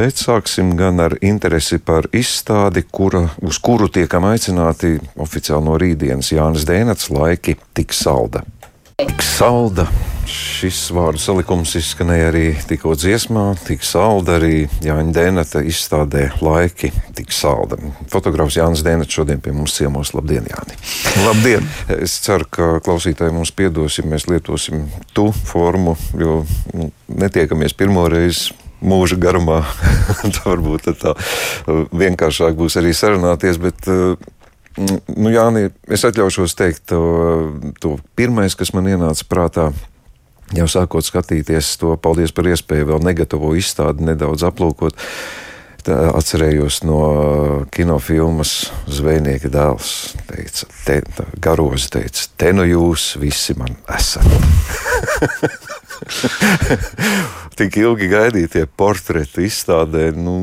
bet sāksim gan ar interesi par izstādi, kura, uz kuru tiekam aicināti oficiāli no rītdienas Jānis Dēnats laiki tik salda. Tik salda. Šis vārdu salikums izskanēja arī tikko dziesmā, tik salda arī Jāņa Dēnata izstādē laiki, tik salda. Fotogrāfs Jānis Dēnats šodien pie mums ciemos. Labdien, Jāni! Labdien! Es ceru, ka klausītāji mums piedos, ja mēs lietosim tu formu, jo nu, netiekamies pirmo reizi mūža garumā. tā varbūt tā vienkāršāk būs arī sarunāties, bet Nu, Jāni, es atļaušos teikt, to, to pirmais, kas man ienāca prātā, jau sākot skatīties to, paldies par iespēju vēl negatavo izstādi nedaudz aplūkot. Tā, atcerējos no kinofilmas Zvejnieka dēls. Teica, te, garozi teica, te nu jūs visi man esat. Tik ilgi gaidītie portreti izstādē, nu,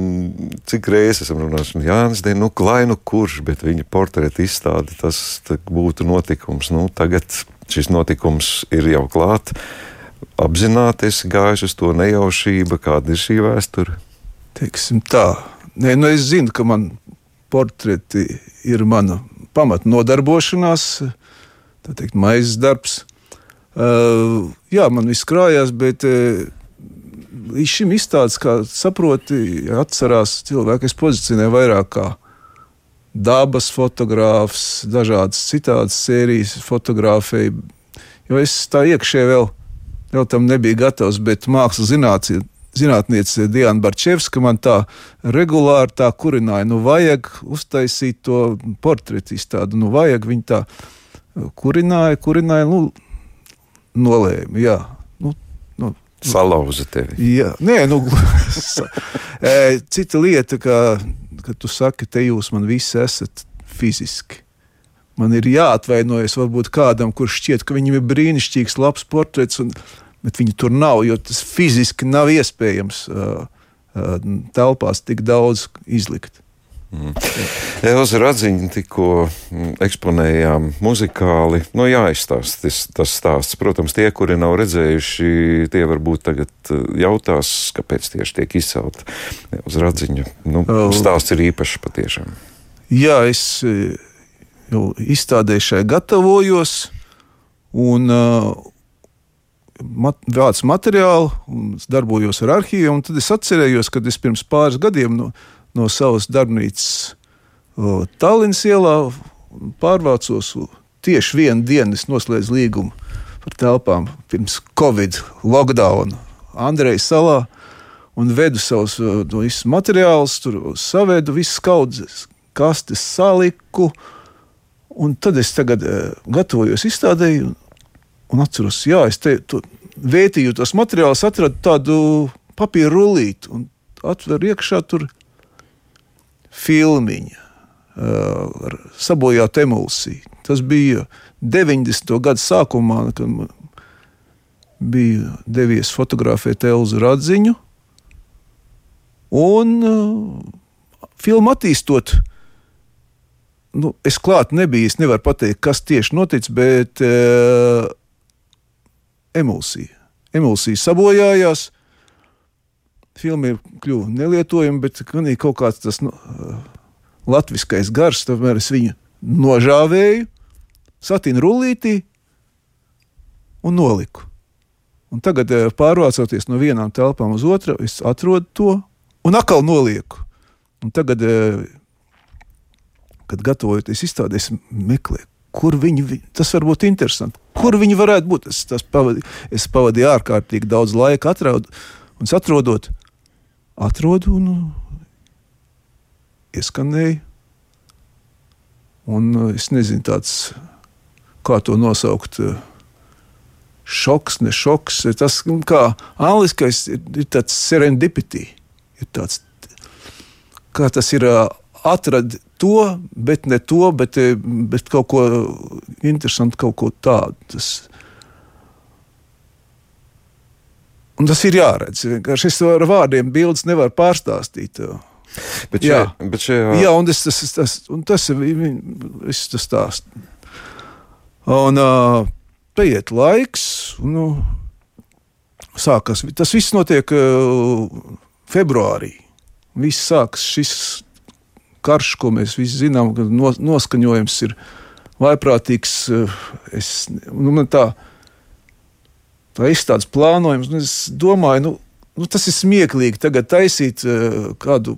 cik reizes esam runājuši, Jānis, de, nu, lai nu kurš, bet viņa portreti izstāde, tas būtu notikums. Nu, tagad šis notikums ir jau klāt. Apzināties gājuši uz to nejaušību, kāda ir šī vēsture? Teiksim tā. Nē, nu es zinu, ka man portreti ir mana pamatnodarbošanās, tā teikt, maizes darbs. Uh, jā, man viss krājās, bet uh, līdz šim izstādes, kā saproti, atcerās cilvēki, es pozicionēju vairāk kā dabas fotogrāfs, dažādas citādas sērijas fotografēju, jo es tā iekšē vēl, vēl tam nebiju gatavs, bet mākslas zinātnē zinātniece Diana Barčevska man tā regulāri tā kurināja, nu vajag uztaisīt to portretu izstādi, nu vajag viņa tā kurināja, kurināja, nu, nolēma. Jā. Nu, nu, Salauza tevi. Jā, nē, nu, cita lieta, ka, ka tu saki, te jūs man visi esat fiziski. Man ir jāatvainojas varbūt kādam, kurš šķiet, ka viņam ir brīnišķīgs, labs portrets, un, bet viņi tur nav, jo tas fiziski nav iespējams uh, uh, telpās tik daudz izlikt. Mm. Elza Radziņa tikko mm, eksponējām muzikāli. Nu, jāizstāsta tas, tas stāsts. Protams, tie, kuri nav redzējuši, tie varbūt tagad uh, jautās, kāpēc tieši tiek izcelta Elza Radziņa. Nu, stāsts ir īpašs patiešām. Jā, es uh, jau izstādēju šai gatavojos, un uh, mat, vācu materiālu, darbojos ar arhīvu. Tad es atcerējos, kad es pirms pāris gadiem no, no savas darbnīcas Tallinas ielā pārvācos. Tieši vienu dienu es noslēdzu līgumu par telpām pirms Covid lockdown Andrejas salā un vedu savus no materiālus, tur savedu visas kaudzes, kastes saliku. Un tad es tagad gatavojos izstādēji un, un atceros, jā, es te vētīju tos materiālus, atradu tādu papīra rullīti un atveru iekšā tur filmiņa uh, ar sabojātu emulsiju. Tas bija 90. gada sākumā, kad biju devies fotografēt Elzu Radziņu. Un uh, filmu attīstot, nu, es klāt nebiju, es nevaru pateikt, kas tieši notic, bet uh, emulsija. Emulsija sabojājās, filma kļuva nelietojama, bet ir kaut kāds tas nu, latviskais gars, tomēr es viņu nožāvēju, satīnu rullītī un noliku. Un tagad, pārvācoties no vienām telpām uz otru, es atrodu to un atkal nolieku. Un tagad, kad gatavojoties izstādē, es meklēju, kur viņi, tas var būt interesanti, kur viņi varētu būt. Es, pavadīju, es pavadīju ārkārtīgi daudz laika, atraudu, un atrodot, atrodu un ieskanēju. Un es nezinu, tāds, kā to nosaukt. Šoks, ne šoks. Tas, kā angliskais, ir, ir tāds serendipity. Ir tāds, kā tas ir atradis to, bet ne to, bet, bet kaut ko interesantu, kaut ko tādu. Tas, Un tas ir jāredz. Es ar vārdiem bildes nevaru pārstāstīt. Bet šajā, jā, bet šajā... jā un tas, tas, tas, un tas ir viss tas stāsts. Un uh, paiet laiks, un nu, sākas. Tas viss notiek uh, februārī. viss sākas šis karš, ko mēs visi zinām, ka noskaņojums ir vaiprātīgs. Es, nu, tā, tā izstādes plānojums, nu, es domāju, nu, nu, tas ir smieklīgi tagad taisīt kādu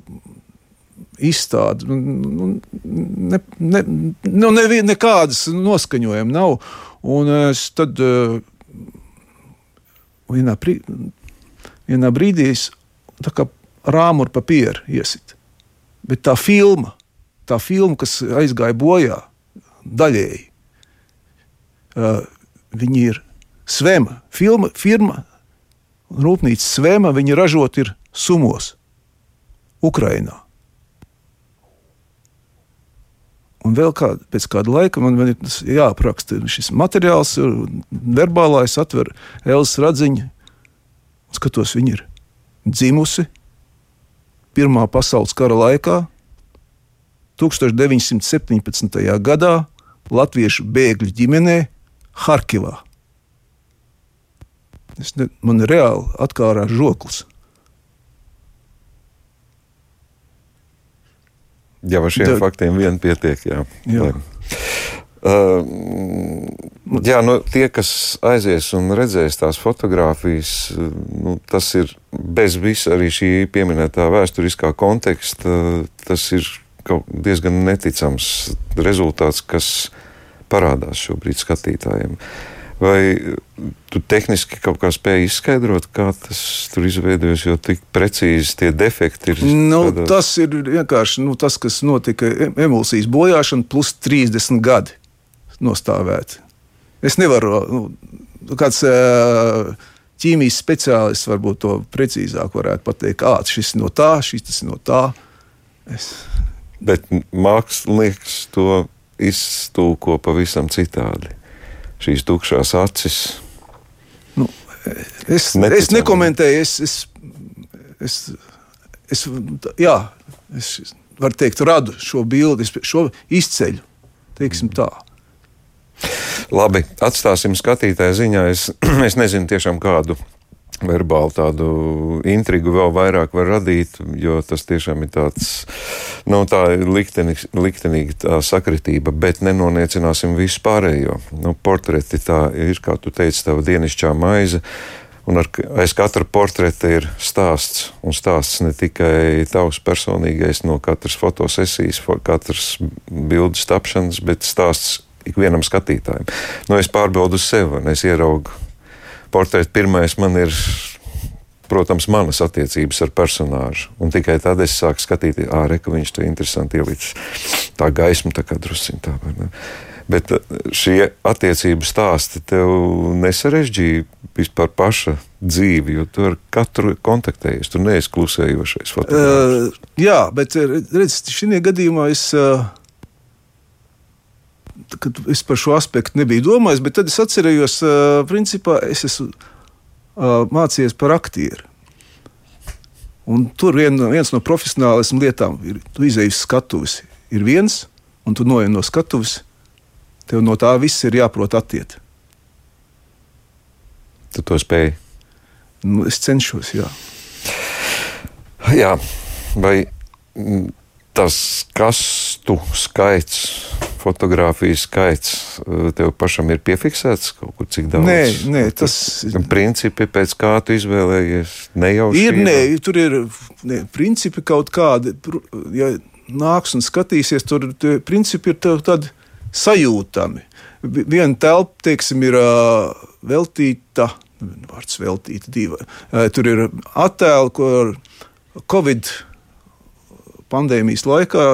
izstādi. Nu, nu, ne, ne, nu, ne, nekādas noskaņojuma nav. Un es tad uh, vienā, brī, vienā brīdī es rāmu ar papīru iesit. Bet tā filma, tā filma, kas aizgāja bojā daļēji, uh, viņi ir Svema. Filma, firma, rūpnīca Svema, viņa ražot ir Sumos, Ukrainā. Un vēl kād, pēc kāda laika man, man ir jāapraksta šis materiāls, verbālais, atver Elzas radziņu. Skatos, viņa ir dzimusi Pirmā pasaules kara laikā, 1917. gadā Latviešu bēgļu ģimenē Harkivā. Es ne, man reāli atkārā žoklis. Jau ar šiem da... faktiem vien pietiek. Jā. Jā. Uh, jā, nu, tie, kas aizies un redzēs tās fotogrāfijas, nu, tas ir bez visa arī šī pieminētā vēsturiskā konteksta. Tas ir diezgan neticams rezultāts, kas parādās šobrīd skatītājiem. Uh, Vai tu tehniski kaut kā spēj izskaidrot, kā tas tur izveidojas, jo tik precīzi tie defekti ir? Nu, tādā... Tas ir vienkārši nu, tas, kas notika emulsijas bojāšana, plus 30 gadi nostāvēt. Es nevaru, nu, kāds ķīmijas speciālists varbūt to precīzāk varētu pateikt, kā šis no tā, šis no tā. Es... Bet mākslinieks to iztūko pavisam citādi šīs tukšās acis. Nu, es, Neticami. es nekomentēju, es, es, es, es, jā, es varu teikt, radu šo bildi, šo izceļu. Teiksim tā. Labi, atstāsim skatītāju ziņā. Es, es nezinu tiešām kādu verbāli tādu intrigu vēl vairāk var radīt, jo tas tiešām ir tāds, nu, tā liktenīga, liktenīga tā sakritība, bet nenoniecināsim visu pārējo. Nu, portreti tā ir, kā tu teici, tava dienišķā maize. Un ar, aiz katra portreta ir stāsts. Un stāsts ne tikai tavs personīgais no katras fotosesijas, katras bildes tapšanas, bet stāsts ikvienam skatītājam. Nu, es pārbaudu sevi, un es ieraugu portrets pirmais man ir. Protams, manas attiecības ar personāžu. Un tikai tad es sāku skatīties, ārē, ka viņš to interesanti ielicis. Tā gaisma tā kā drusciņā tā. Bet uh, šie attiecību stāsti tev nesarežģīja vispār paša dzīvi, jo tu ar katru kontaktējies. Tu neesi klusējošais fotogrāfs. Uh, jā, bet redziet, šajā gadījumā es. Uh kad es par šo aspektu nebiju domājis, bet tad es atcerējos, principā es esmu mācījies par aktieru. Un tur vien, viens no profesionālismu lietām ir, tu izēji uz skatuves, ir viens, un tu noej no skatuves, tev no tā viss ir jāprot attiekt. Tu to spēj? Nu, es cenšos, jā. Jā, vai tas kastu skaits, fotografijas skaits eh, tev pašam ir piefiksēts kaut kur cik daudz? Nē, nē tas ir. Principi, pēc kā tu izvēlējies, nejauši. Ir, nē, tur ir nē, principi kaut kādi, ja nāks un skatīsies, tur principi ir tādi sajūtami. Viena telpa, teiksim, ir uh, veltīta, vārds veltīta, diva. Uh, tur ir attēli, kur Covid pandēmijas laikā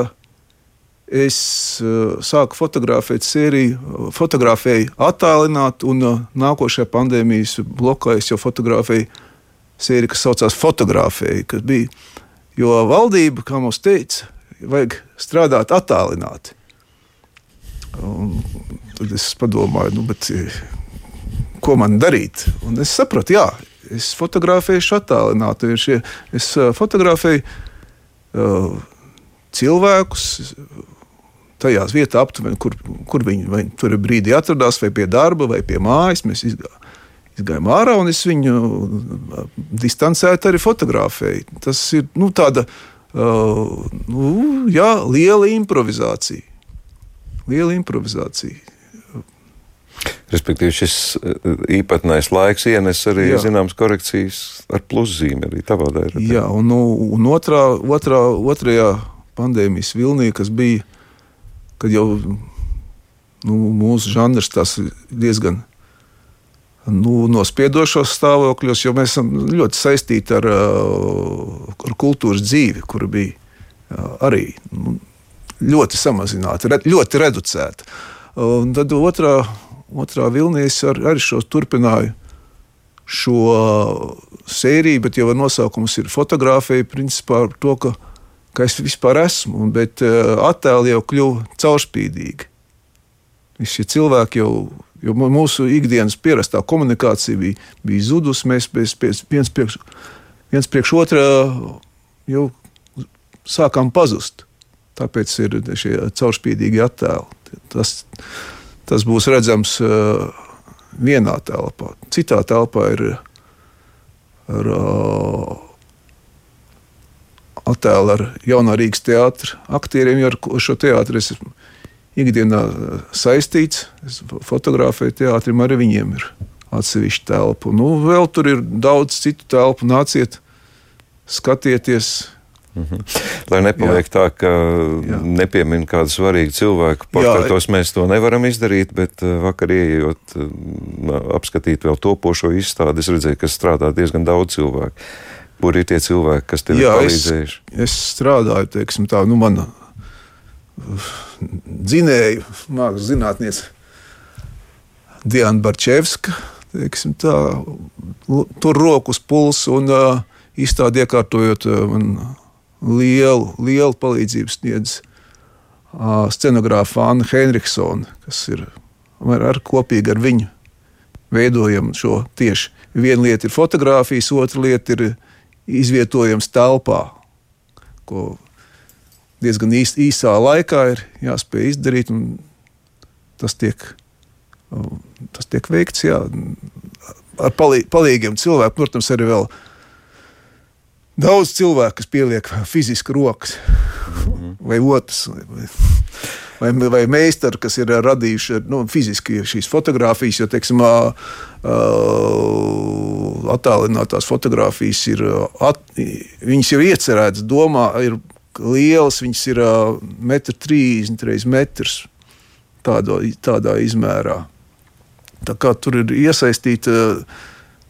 es uh, sāku fotografēt sēriju, fotografēju attēlināt, un uh, nākošajā pandēmijas blokā es jau fotografēju sēriju, kas saucās Fotografēja, kas bija. Jo valdība, kā mums teica, vajag strādāt attālināti. Un tad es padomāju, nu, bet, ko man darīt? Un es sapratu, jā, es fotografēju attālināti. Es fotografēju cilvēkus tajās vietās, aptuveni, kur, kur viņi tur brīdī atradās, vai pie darba, vai pie mājas. Mēs izgājām ārā, un es viņu distancēti arī fotografēju. Tas ir nu, tāda Uh, nu, jā, liela improvizācija. Liela improvizācija. Respektīvi, šis īpatnējs laiks ienes arī jā. zināmas korekcijas ar pluszīmi arī tavā dēļ. Jā, un, nu, un otrā, otrā, otrajā pandēmijas vilnī, kas bija, kad jau nu, mūsu žanrs tas diezgan nu, nospiedošos stāvokļos, jo mēs esam ļoti saistīti ar, ar kultūras dzīvi, kur bija arī nu, ļoti samazināta, ļoti reducēta. Un tad otrā, otrā vilnī es ar, arī šo turpināju šo sēriju, bet jau ar nosaukumu ir fotografija, principā ar to, ka, ka es vispār esmu, bet attēli jau kļuva caurspīdīgi. Visi šie cilvēki jau Jo mūsu ikdienas pierastā komunikācija bija, bija zudusi. Mēs pēc, pēc, viens, priekš, viens priekš otrā jau sākām pazust. Tāpēc ir šie caurspīdīgi attēli. Tas, tas būs redzams uh, vienā telpā. Citā telpā ir ar, uh, attēli ar jaunā Rīgas teātra aktieriem, jo ar šo teātru es esmu ikdienā saistīts. Es fotografēju teātrim, arī viņiem ir atsevišķa telpa. Nu, vēl tur ir daudz citu telpu. Nāciet, skatieties! -hmm. Lai nepaliek Jā. tā, ka Jā. nepiemin kādu svarīgu cilvēku. Portretos mēs to nevaram izdarīt, bet vakar eh, apskatīt vēl topošo izstādi, es redzēju, ka strādā diezgan daudz cilvēku. Kur ir tie cilvēki, kas tev Jā, ir palīdzējuši? Es, es strādāju, teiksim tā, nu, mana dzinēju, mākslas zinātniece Diana Barčevska. Tā, tur rokas pulsu un uh, izstādi iekārtojot uh, man lielu, lielu palīdzību sniedz uh, scenogrāfa Anna Henriksona, kas ir ar, ar kopīgi ar viņu veidojam šo tieši. Viena lieta ir fotografijas, otra lieta ir izvietojams telpā, ko diezgan īs, īsā laikā ir jāspēj izdarīt. Tas tiek, tas tiek veikts jā, ar palī, palīgiem cilvēkiem. Protams, arī vēl daudz cilvēku, kas pieliek fizisku rokas mhm. vai otras. Vai, vai, vai meistari, kas ir radījuši nu, fiziski šīs fotogrāfijas, jo teiksim, attālinātās fotogrāfijas ir, at, viņas jau iecerētas domā, ir lielas, viņas ir uh, 1,30 m metrs tādā, tādā izmērā. Tā kā tur ir iesaistīta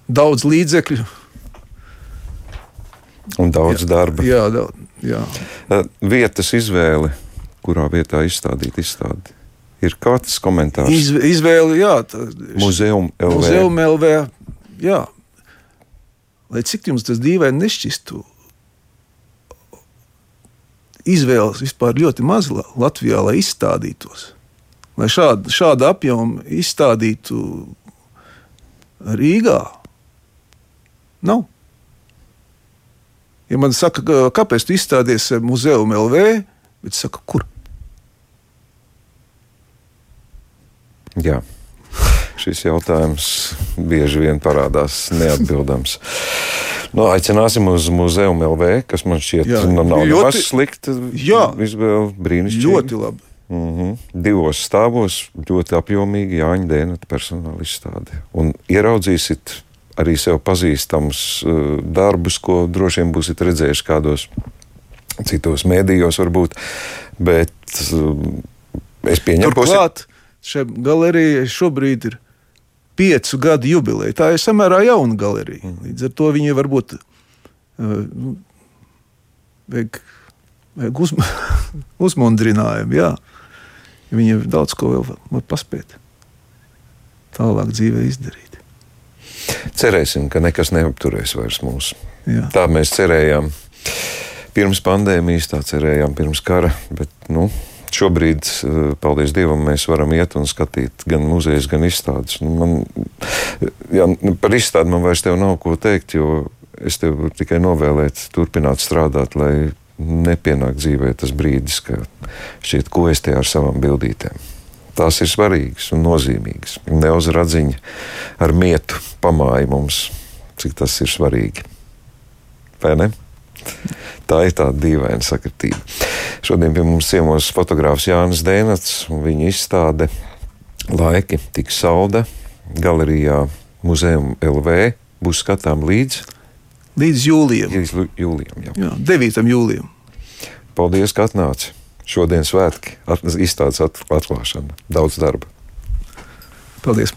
daudz līdzekļu. Un daudz jā, darba. Jā, daudz, jā. Vietas izvēle, kurā vietā izstādīt izstādi. Ir kāds komentārs? Izv izvēle, jā. Muzeum LV. Muzeum LV, jā. Lai cik jums tas dīvaini nešķistu, izvēles vispār ļoti maz Latvijā, lai izstādītos. Lai šādu, šādu apjomu izstādītu Rīgā, nav. Ja man saka, kāpēc tu izstādies muzeja LV, bet saka, kur? Jā šis jautājums bieži vien parādās neatbildams. Nu, aicināsim uz muzeju LV, kas man šķiet, jā, nu, nav ļoti slikta. Jā, izvēle brīnišķīgi. Ļoti labi. Mm -hmm. Divos stāvos ļoti apjomīgi Jāņa Dēna personāla izstāde. Un ieraudzīsit arī sev pazīstamus uh, darbus, ko droši vien būsiet redzējuši kādos citos mēdījos, varbūt. Bet uh, es pieņemu, ka Turklāt šai galerijai šobrīd ir piecu gadu jubileja. Tā ir samērā jauna galerija. Līdz ar to viņi varbūt uh, vajag, vajag uzm uzmundrinājumu. Jā. Viņi daudz ko vēl var paspēt tālāk dzīvē izdarīt. Cerēsim, ka nekas neapturēs vairs mūs. Jā. Tā mēs cerējām pirms pandēmijas, tā cerējām pirms kara. Bet, nu, šobrīd, eh, paldies Dievam, mēs varam iet un skatīt gan muzejas, gan izstādes. Nu, man, jā, nu, par izstādi man vairs nav ko teikt, jo es tev varu tikai novēlēt, turpināt strādāt, lai nepienāk dzīvē tas brīdis, ka šķiet, ko es te ar savām bildītēm. Tās ir svarīgas un nozīmīgas. Neuz radziņa ar mietu pamāja mums, cik tas ir svarīgi. Vai ne? Tā ir tāda dīvaina sakritība. Šodien pie mums ciemos fotogrāfs Jānis Dēnats un viņa izstāde Laiki tik salda galerijā Muzejum LV būs skatām līdz, Līdz jūlijam. līdz jūlijam. Jā. Jā, 9. jūlijam. Paldies, ka atnāci! Šodien svētki, izstādes at, atklāšana, daudz darba. Paldies!